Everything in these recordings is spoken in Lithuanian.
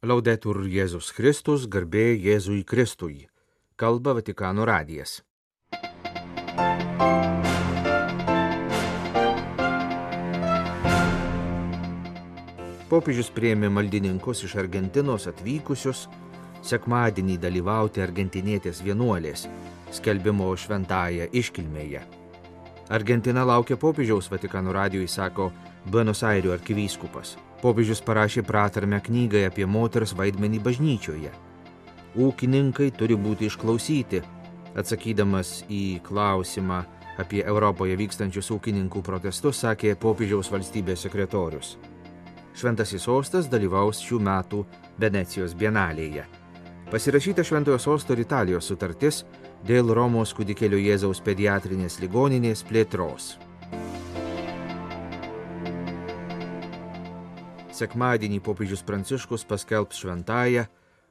Laudetur Jėzus Kristus, garbė Jėzui Kristui. Kalba Vatikano radijas. Popiežius prieimė maldininkus iš Argentinos atvykusius sekmadienį dalyvauti argentinietės vienuolės skelbimo šventąją iškilmėje. Argentina laukia popiežiaus Vatikano radijui, sako Buenos Airių arkivyskupas. Popiežius parašė pratarmę knygai apie moters vaidmenį bažnyčioje. Ūkininkai turi būti išklausyti. Atsakydamas į klausimą apie Europoje vykstančius ūkininkų protestus, sakė popiežiaus valstybės sekretorius. Šventasis sostas dalyvaus šių metų Venecijos bienalėje. Pasirašyta Šventojo sosto ir Italijos sutartis dėl Romos kūdikėlio Jėzaus pediatrinės ligoninės plėtros. Sekmadienį popiežius Pranciškus paskelbs šventąją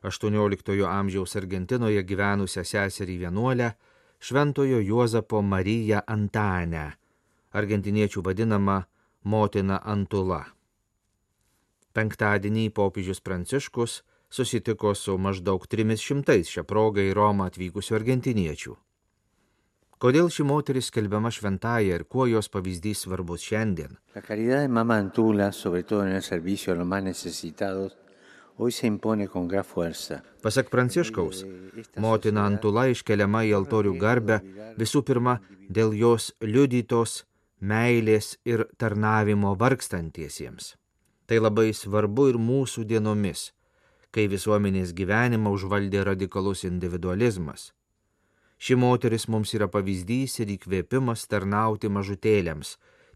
18 amžiaus Argentinoje gyvenusią seserį vienuolę Šventojo Juozapo Mariją Antanę, argentiniečių vadinama motina Antula. Penktadienį popiežius Pranciškus susitiko su maždaug 300 šią progą į Romą atvykusių argentiniečių. Kodėl ši moteris skelbiama šventąją ir kuo jos pavyzdys svarbus šiandien? La caridad de Mamá Antula, sobre todo en el servicio a los más necesitados, hoy se impone con gran fuerza. Pasak Pranciškaus, motina Antula iškeliama į altorių garbę visų pirma dėl jos liudytos meilės ir tarnavimo vargstantiesiems. Tai labai svarbu ir mūsų dienomis, kai visuomenės gyvenimą užvaldė radikalus individualizmas. Ši moteris mums yra pavyzdys ir įkvėpimas tarnauti mažutėlėms,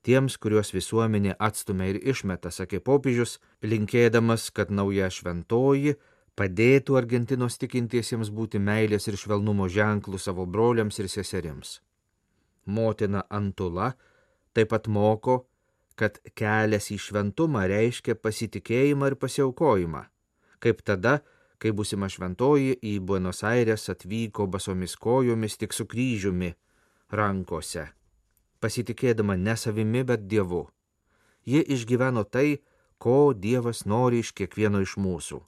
tiems, kuriuos visuomenė atstumia ir išmeta, sakė popiežius, linkėdamas, kad nauja šventoji padėtų Argentinos tikintiesiems būti meilės ir švelnumo ženklų savo broliams ir seserims. Motina Antula taip pat moko, kad kelias į šventumą reiškia pasitikėjimą ir pasiaukojimą, kaip tada, kai busima šventoji į Buenos Aires atvyko basomis kojomis tik su kryžiumi rankose, pasitikėdama ne savimi, bet Dievu. Ji išgyveno tai, ko Dievas nori iš kiekvieno iš mūsų,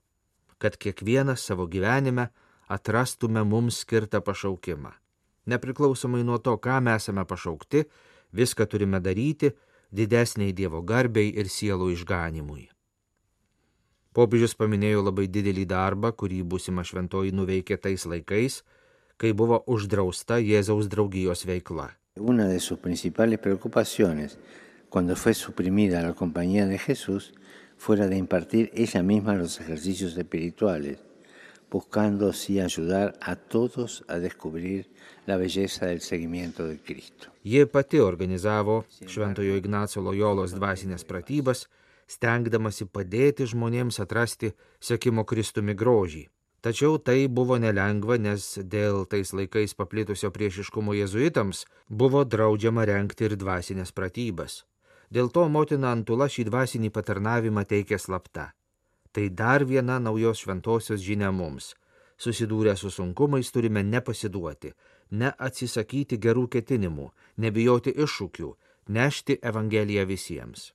kad kiekvienas savo gyvenime atrastume mums skirtą pašaukimą. Nepriklausomai nuo to, ką mes esame pašaukti, viską turime daryti didesniai Dievo garbei ir sielų išganimui. Popiežius paminėjo labai didelį darbą, kurį būsima šventoji nuveikė tais laikais, kai buvo uždrausta Jėzaus draugijos veikla. Una de sus principales preocupaciones cuando fue suprimida la compañía de Jesús fuera de impartir ella misma los ejercicios espirituales, buscando así ayudar a todos a descubrir la belleza del seguimiento de Cristo. Jie pati organizavo Šventojo Ignaco Lojolos dvasinės pratybas, stengdamasi padėti žmonėms atrasti sekimo Kristumi grožį. Tačiau tai buvo nelengva, nes dėl tais laikais paplitusio priešiškumo jezuitams buvo draudžiama renkti ir dvasinės pratybas. Dėl to motina Antula šį dvasinį patarnavimą teikė slapta. Tai dar viena naujos šventosios žinia mums. Susidūrę su sunkumais turime nepasiduoti, neatsisakyti gerų ketinimų, nebijoti iššūkių, nešti Evangeliją visiems.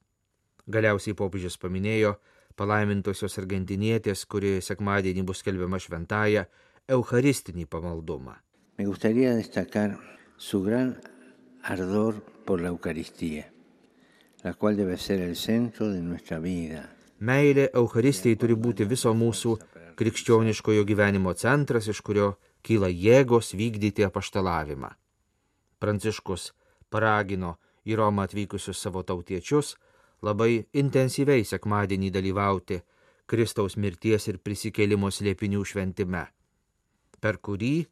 Galiausiai popiežius paminėjo palaimintosios argentinietės, kuri sekmadienį bus skelbiama šventąją, eucharistinį pamaldumą. Me gustaría destacar su gran ardor por la Eucaristía, la cual debe ser el centro de nuestra vida. Meilė Eucharistijai turi būti viso mūsų krikščioniškojo gyvenimo centras, iš kurio kyla jėgos vykdyti apaštalavimą. Pranciškus paragino į Romą atvykusius savo tautiečius labai intensyviai sekmadienį dalyvauti Kristaus mirties ir prisikėlimo slėpinių šventime, per kurį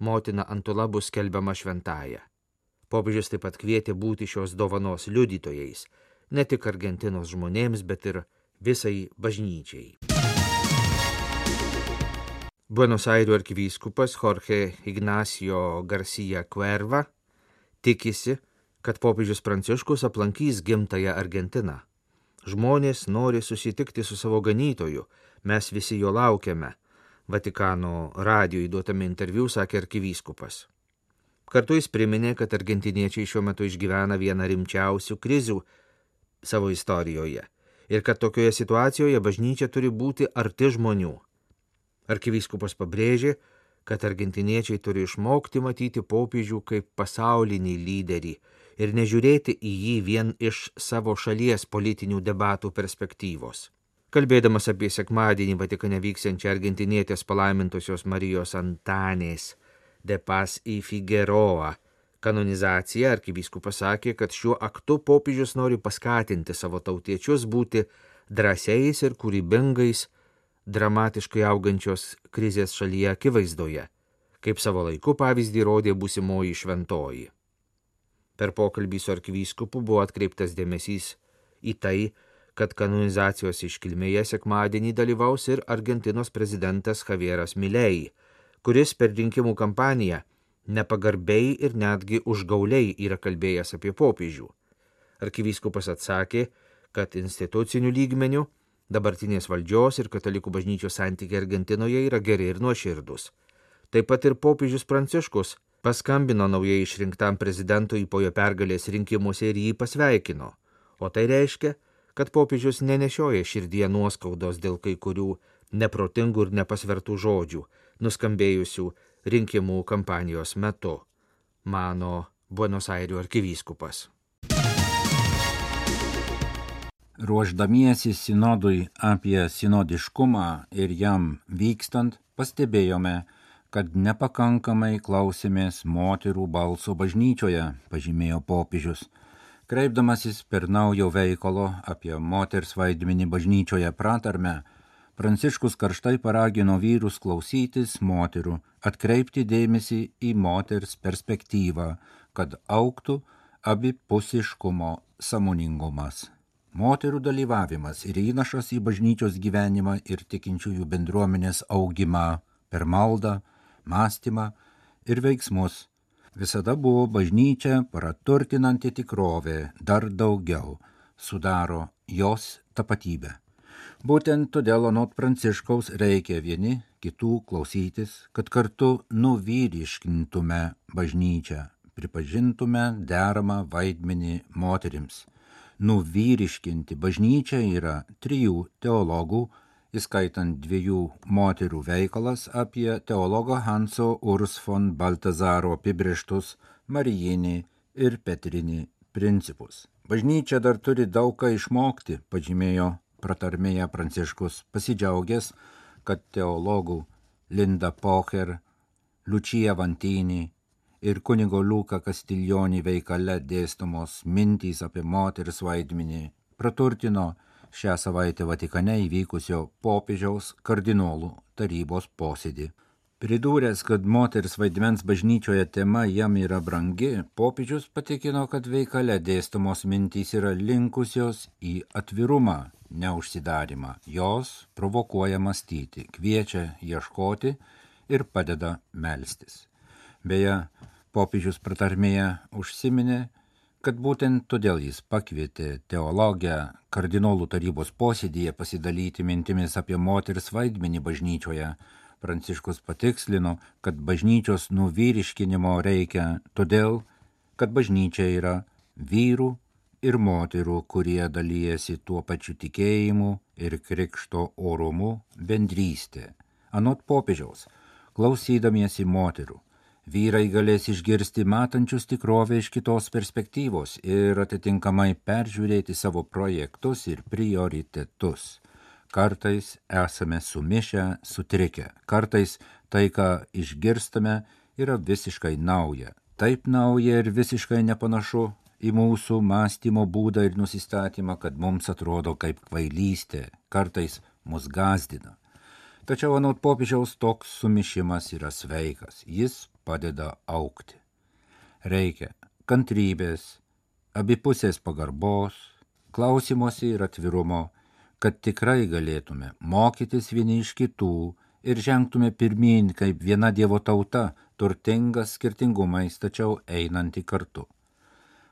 motina Antula bus skelbiama šventąją. Popiežius taip pat kvietė būti šios dovanos liudytojais, ne tik Argentinos žmonėms, bet ir visai bažnyčiai. Buenos Airių arkivyskupas Jorge Ignacio Garcia Cuerva tikisi, kad popiežius Pranciškus aplankys gimtają Argentiną. Žmonės nori susitikti su savo ganytoju, mes visi jo laukiame, Vatikano radijo įduotame interviu sakė arkivyskupas. Kartu jis priminė, kad argentiniečiai šiuo metu išgyvena vieną rimčiausių krizių savo istorijoje ir kad tokioje situacijoje bažnyčia turi būti arti žmonių. Arkivyskupas pabrėžė, kad argentiniečiai turi išmokti matyti popiežių kaip pasaulinį lyderį ir nežiūrėti į jį vien iš savo šalies politinių debatų perspektyvos. Kalbėdamas apie sekmadienį Vatikane vyksiančią argentinietės palaimintosios Marijos Antanės de Pas į Figueroa kanonizaciją, arkivyskupas sakė, kad šiuo aktu popiežius nori paskatinti savo tautiečius būti drąsiais ir kūrybingais dramatiškai augančios krizės šalyje akivaizdoje, kaip savo laiku pavyzdį rodė būsimoji šventoji. Per pokalbį su arkivyskupu buvo atkreiptas dėmesys į tai, kad kanonizacijos iškilmėje sekmadienį dalyvaus ir Argentinos prezidentas Javieras Milei, kuris per rinkimų kampaniją nepagarbiai ir netgi užgauliai yra kalbėjęs apie popiežių. Arkivyskupas atsakė, kad institucinių lygmenių dabartinės valdžios ir katalikų bažnyčios santykiai Argentinoje yra geri ir nuoširdus. Taip pat ir popiežius Pranciškus paskambino naujai išrinktam prezidentui po jo pergalės rinkimuose ir jį pasveikino. O tai reiškia, kad popiežius nenešioja širdie nuoskaudos dėl kai kurių neprotingų ir nepasvertų žodžių, nuskambėjusių rinkimų kampanijos metu, mano Buenos Airių arkivyskupas. Ruoždamiesi sinodui apie sinodiškumą ir jam vykstant, pastebėjome, kad nepakankamai klausėmės moterų balso bažnyčioje, pažymėjo popiežius. Kreipdamasis per naujo veikalo apie moters vaidmenį bažnyčioje pratarme, Pranciškus karštai paragino vyrus klausytis moterų, atkreipti dėmesį į moters perspektyvą, kad auktų abipusiškumo samoningumas. Moterų dalyvavimas ir įnašas į bažnyčios gyvenimą ir tikinčiųjų bendruomenės augimą per maldą, mąstymą ir veiksmus visada buvo bažnyčia praturtinanti tikrovė dar daugiau, sudaro jos tapatybę. Būtent todėl anot Pranciškaus reikia vieni kitų klausytis, kad kartu nuvyriškintume bažnyčią, pripažintume deramą vaidmenį moterims. Nuvyriškinti bažnyčią yra trijų teologų, įskaitant dviejų moterų veikalas apie teologo Hanso Urs von Baltazaro apibrieštus Marijinį ir Petrinį principus. Bažnyčia dar turi daug ką išmokti, pažymėjo pratarmėje Pranciškus pasidžiaugęs, kad teologų Linda Pocher, Lučija Vantinį ir kunigo Luka Kastiljonį veikale dėstomos mintys apie moters vaidmenį praturtino šią savaitę Vatikane įvykusio popiežiaus kardinolų tarybos posėdį. Pridūręs, kad moters vaidmens bažnyčioje tema jam yra brangi, popiežius patikino, kad veikale dėstomos mintys yra linkusios į atvirumą, neužsidarimą. Jos provokuoja mąstyti, kviečia ieškoti ir padeda melstis. Beje, popiežius pratarmėje užsiminė, kad būtent todėl jis pakvietė teologę kardinolų tarybos posėdėje pasidalyti mintimis apie moters vaidmenį bažnyčioje, Pranciškus patikslino, kad bažnyčios nuvyriškinimo reikia todėl, kad bažnyčia yra vyrų ir moterų, kurie dalyjasi tuo pačiu tikėjimu ir krikšto orumu bendrystė. Anot popiežiaus, klausydamiesi moterų, vyrai galės išgirsti matančius tikrovę iš kitos perspektyvos ir atitinkamai peržiūrėti savo projektus ir prioritetus. Kartais esame sumišę, sutrikę, kartais tai, ką išgirstame, yra visiškai nauja. Taip nauja ir visiškai nepanašu į mūsų mąstymo būdą ir nusistatymą, kad mums atrodo kaip kvailystė, kartais mus gazdina. Tačiau anot popiežiaus toks sumišimas yra sveikas, jis padeda aukti. Reikia kantrybės, abipusės pagarbos, klausimosi ir atvirumo, kad tikrai galėtume mokytis vieni iš kitų ir žengtume pirmyn kaip viena Dievo tauta, turtinga skirtingumais, tačiau einanti kartu.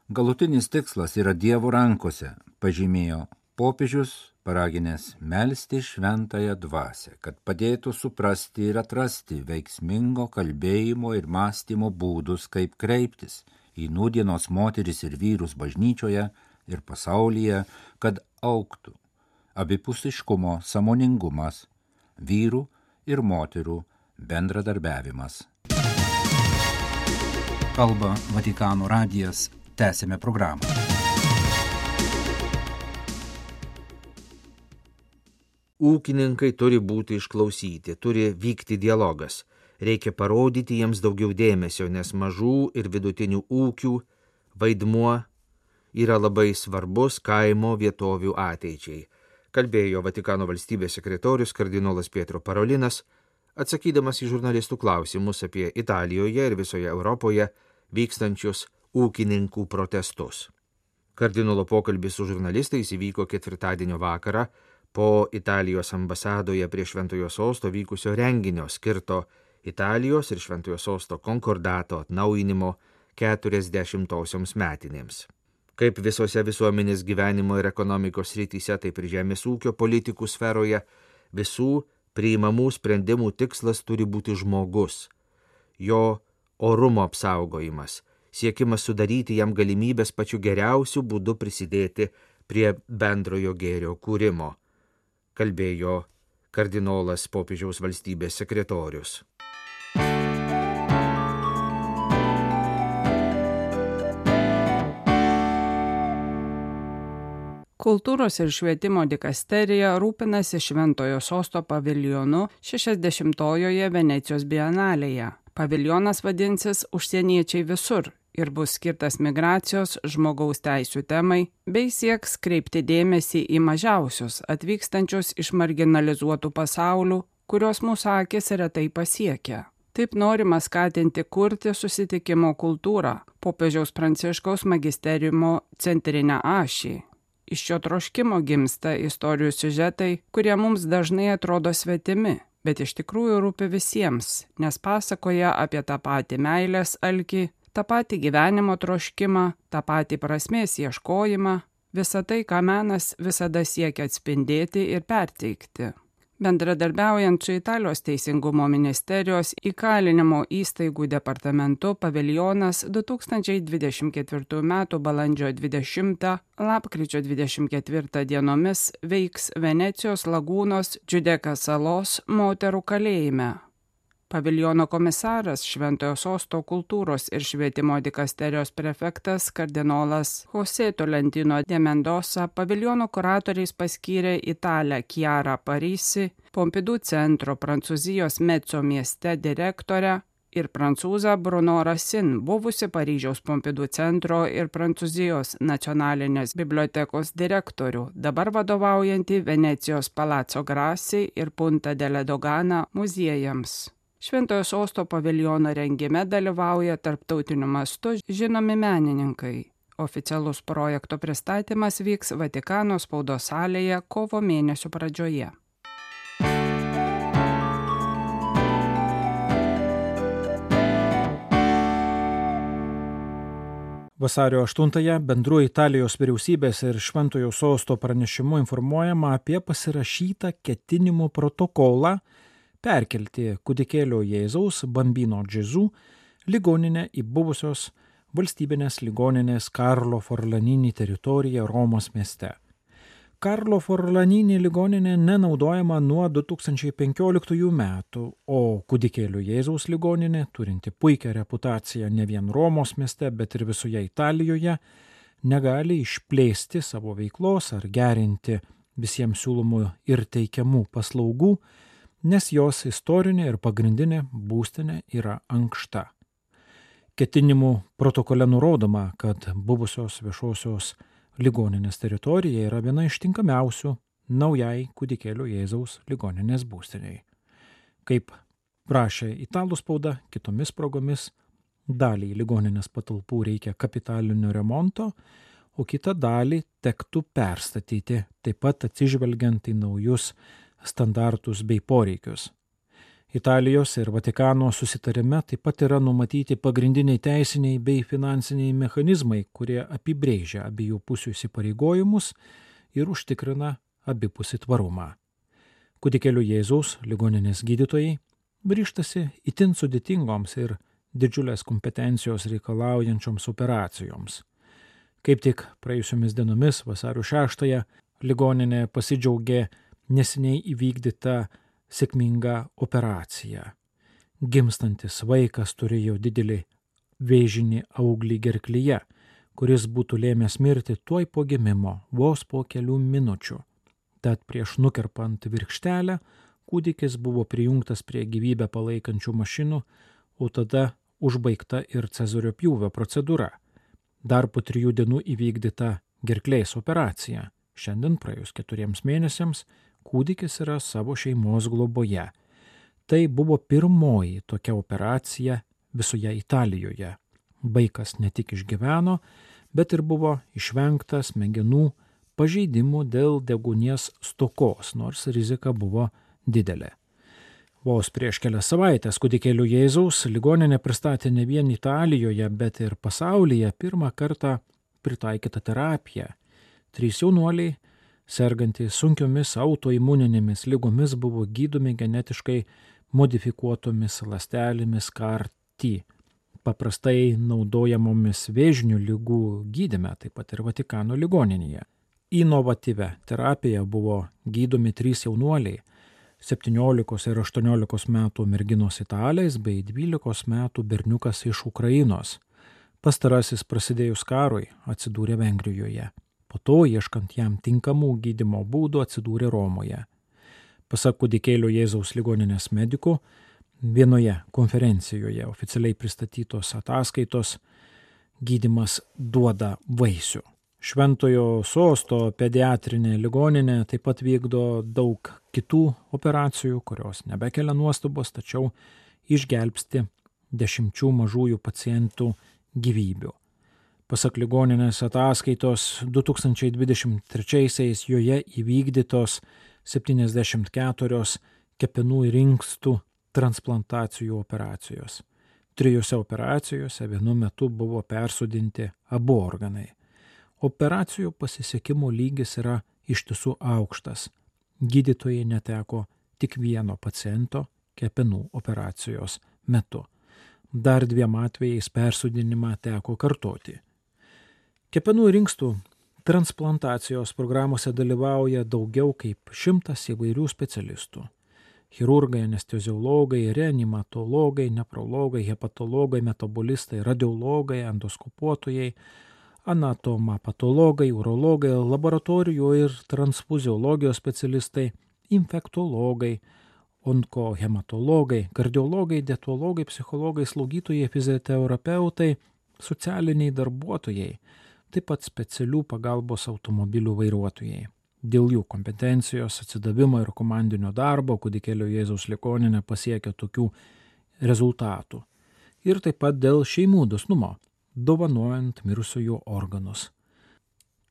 Galutinis tikslas yra Dievo rankose, pažymėjo popiežius, paraginęs melstį šventąją dvasę, kad padėtų suprasti ir atrasti veiksmingo kalbėjimo ir mąstymo būdus, kaip kreiptis į nūdienos moteris ir vyrus bažnyčioje ir pasaulyje, kad auktų abipusiškumo samoningumas, vyrų ir moterų bendradarbiavimas. Kalba Vatikano radijas, tęsėme programą. Ūkininkai turi būti išklausyti, turi vykti dialogas. Reikia parodyti jiems daugiau dėmesio, nes mažų ir vidutinių ūkių vaidmuo yra labai svarbus kaimo vietovių ateičiai, kalbėjo Vatikano valstybės sekretorius kardinolas Pietro Parolinas, atsakydamas į žurnalistų klausimus apie Italijoje ir visoje Europoje vykstančius ūkininkų protestus. Kardinolo pokalbis su žurnalistais įvyko ketvirtadienio vakarą po Italijos ambasadoje prie Šventojo Sosto vykusio renginio skirto Italijos ir Šventojo Sosto konkordato atnaujinimo 40-osioms metinėms. Kaip visose visuomenės gyvenimo ir ekonomikos rytise, taip ir žemės ūkio politikų sferoje, visų priimamų sprendimų tikslas turi būti žmogus, jo orumo apsaugojimas, siekimas sudaryti jam galimybės pačiu geriausiu būdu prisidėti prie bendrojo gėrio kūrimo kalbėjo kardinolas popiežiaus valstybės sekretorius. Kultūros ir švietimo dikasterija rūpinasi Šventojo sosto paviljonu 60-ojoje Venecijos bienalėje. Paviljonas vadinsis Užsieniečiai visur ir bus skirtas migracijos žmogaus teisų temai, bei sieks kreipti dėmesį į mažiausius atvykstančius iš marginalizuotų pasaulių, kurios mūsų akis retai pasiekia. Taip norima skatinti kurti susitikimo kultūrą, popiežiaus pranciškaus magisteriumo centrinę ašį. Iš šio troškimo gimsta istorijų siužetai, kurie mums dažnai atrodo svetimi, bet iš tikrųjų rūpi visiems, nes pasakoja apie tą patį meilės alkį, tą patį gyvenimo troškimą, tą patį prasmės ieškojimą, visą tai, ką menas visada siekia atspindėti ir perteikti. Bendradarbiaujant su Italijos teisingumo ministerijos įkalinimo įstaigų departamentu paviljonas 2024 m. balandžio 20 lapkričio 24 dienomis veiks Venecijos lagūnos Džiudeka salos moterų kalėjime, Paviljono komisaras Šventojo sosto kultūros ir švietimo dikasterijos prefektas kardinolas Jose Tolentino de Mendoza paviljono kuratoriais paskyrė Italę Chiara Parisi, Pompidou centro Prancūzijos Mezzo mieste direktorę ir prancūzą Bruno Rasin, buvusi Paryžiaus Pompidou centro ir Prancūzijos nacionalinės bibliotekos direktorių, dabar vadovaujantį Venecijos Palazzo Grassi ir Punta delle Dogana muziejams. Šventojo sosto paviljono rengime dalyvauja tarptautiniu mastu žinomi menininkai. Oficialus projekto pristatymas vyks Vatikano spaudos salėje kovo mėnesio pradžioje. Vasario 8-ąją bendru Italijos vyriausybės ir Šventojo sosto pranešimu informuojama apie pasirašytą ketinimų protokolą perkelti kūdikėlio Jėzaus bambino džiazų ligoninę į buvusios valstybinės ligoninės Karlo Forlanini teritoriją Romos mieste. Karlo Forlanini ligoninė nenaudojama nuo 2015 metų, o kūdikėlių Jėzaus ligoninė, turinti puikią reputaciją ne vien Romos mieste, bet ir visoje Italijoje, negali išplėsti savo veiklos ar gerinti visiems siūlomų ir teikiamų paslaugų, nes jos istorinė ir pagrindinė būstinė yra ankšta. Ketinimų protokole nurodoma, kad buvusios viešosios ligoninės teritorija yra viena iš tinkamiausių naujai kūdikėlio Jėzaus ligoninės būstiniai. Kaip prašė italų spauda, kitomis progomis dalį ligoninės patalpų reikia kapitalinio remonto, o kitą dalį tektų perstatyti, taip pat atsižvelgiant į naujus standartus bei poreikius. Italijos ir Vatikano susitarime taip pat yra numatyti pagrindiniai teisiniai bei finansiniai mechanizmai, kurie apibrėžia abiejų pusių įsipareigojimus ir užtikrina abipusį tvarumą. Kudikėlių Jėzaus ligoninės gydytojai ryštasi itin sudėtingoms ir didžiulės kompetencijos reikalaujančioms operacijoms. Kaip tik praėjusiomis dienomis vasario 6-ąją ligoninė pasidžiaugė neseniai įvykdyta sėkminga operacija. Gimstantis vaikas turėjo didelį vėžinį auglį gerklyje, kuris būtų lėmęs mirti tuoj po gimimo, vos po kelių minučių. Tad prieš nukerpant virkštelę kūdikis buvo prijungtas prie gyvybę palaikančių mašinų, o tada užbaigta ir cezario pjūvio procedūra. Dar po trijų dienų įvykdyta gerklės operacija. Šiandien praėjus keturiems mėnesiams kūdikis yra savo šeimos globoje. Tai buvo pirmoji tokia operacija visoje Italijoje. Vaikas ne tik išgyveno, bet ir buvo išvengtas smegenų pažeidimų dėl degunies stokos, nors rizika buvo didelė. Vos prieš kelias savaitės kūdikėlių Jėzaus ligoninė pristatė ne vien Italijoje, bet ir pasaulyje pirmą kartą pritaikytą terapiją. Trys jaunuoliai, sergantys sunkiomis autoimuninėmis lygomis, buvo gydomi genetiškai modifikuotomis lastelėmis karti, paprastai naudojamomis vėžinių lygų gydime, taip pat ir Vatikano ligoninėje. Inovatyvę terapiją buvo gydomi trys jaunuoliai 17 ir 18 metų merginos italais bei 12 metų berniukas iš Ukrainos. Pastarasis prasidėjus karui atsidūrė Vengrijoje. Po to, ieškant jam tinkamų gydimo būdų, atsidūrė Romoje. Pasak kūdikėlio Jėzaus ligoninės medikų, vienoje konferencijoje oficialiai pristatytos ataskaitos gydimas duoda vaisių. Šventojo sosto pediatrinė ligoninė taip pat vykdo daug kitų operacijų, kurios nebekelia nuostabos, tačiau išgelbsti dešimčių mažųjų pacientų gyvybių. Pasak ligoninės ataskaitos 2023-aisiais joje įvykdytos 74 kepenų ir inkstų transplantacijų operacijos. Trijose operacijose vienu metu buvo persudinti abu organai operacijų pasisekimo lygis yra iš tiesų aukštas. Gydytojai neteko tik vieno paciento kepenų operacijos metu. Dar dviem atvejais persudinimą teko kartoti. Kepenų rinkstų transplantacijos programuose dalyvauja daugiau kaip šimtas įvairių specialistų. Chirurgai, anesteziologai, reanimatologai, neprologai, hepatologai, metabolistai, radiologai, endoskopuotojai, anatomapatologai, urologai, laboratorijų ir transfuziologijos specialistai, infektologai, onkohematologai, kardiologai, dietologai, psichologai, slaugytojai, fizioterapeutai, socialiniai darbuotojai, taip pat specialių pagalbos automobilių vairuotojai. Dėl jų kompetencijos, atsidavimo ir komandinio darbo kūdikėlio Jėzaus ligoninė pasiekia tokių rezultatų. Ir taip pat dėl šeimų dosnumo dovanojant mirusiųjų organus.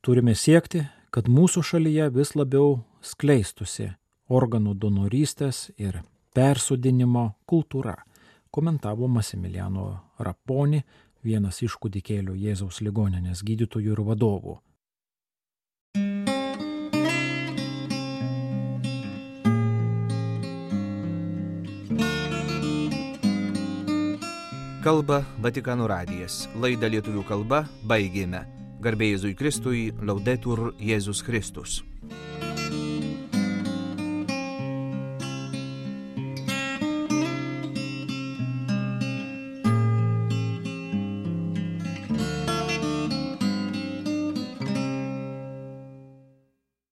Turime siekti, kad mūsų šalyje vis labiau skleistusi organų donorystės ir persodinimo kultūra, komentavo Masimiliano Raponi, vienas iš kūdikėlių Jėzaus ligoninės gydytojų ir vadovų. Kalba Vatikano radijas. Laidą lietuvių kalba baigėme. Garbėjai Jėzui Kristui, laudetur Jėzus Kristus.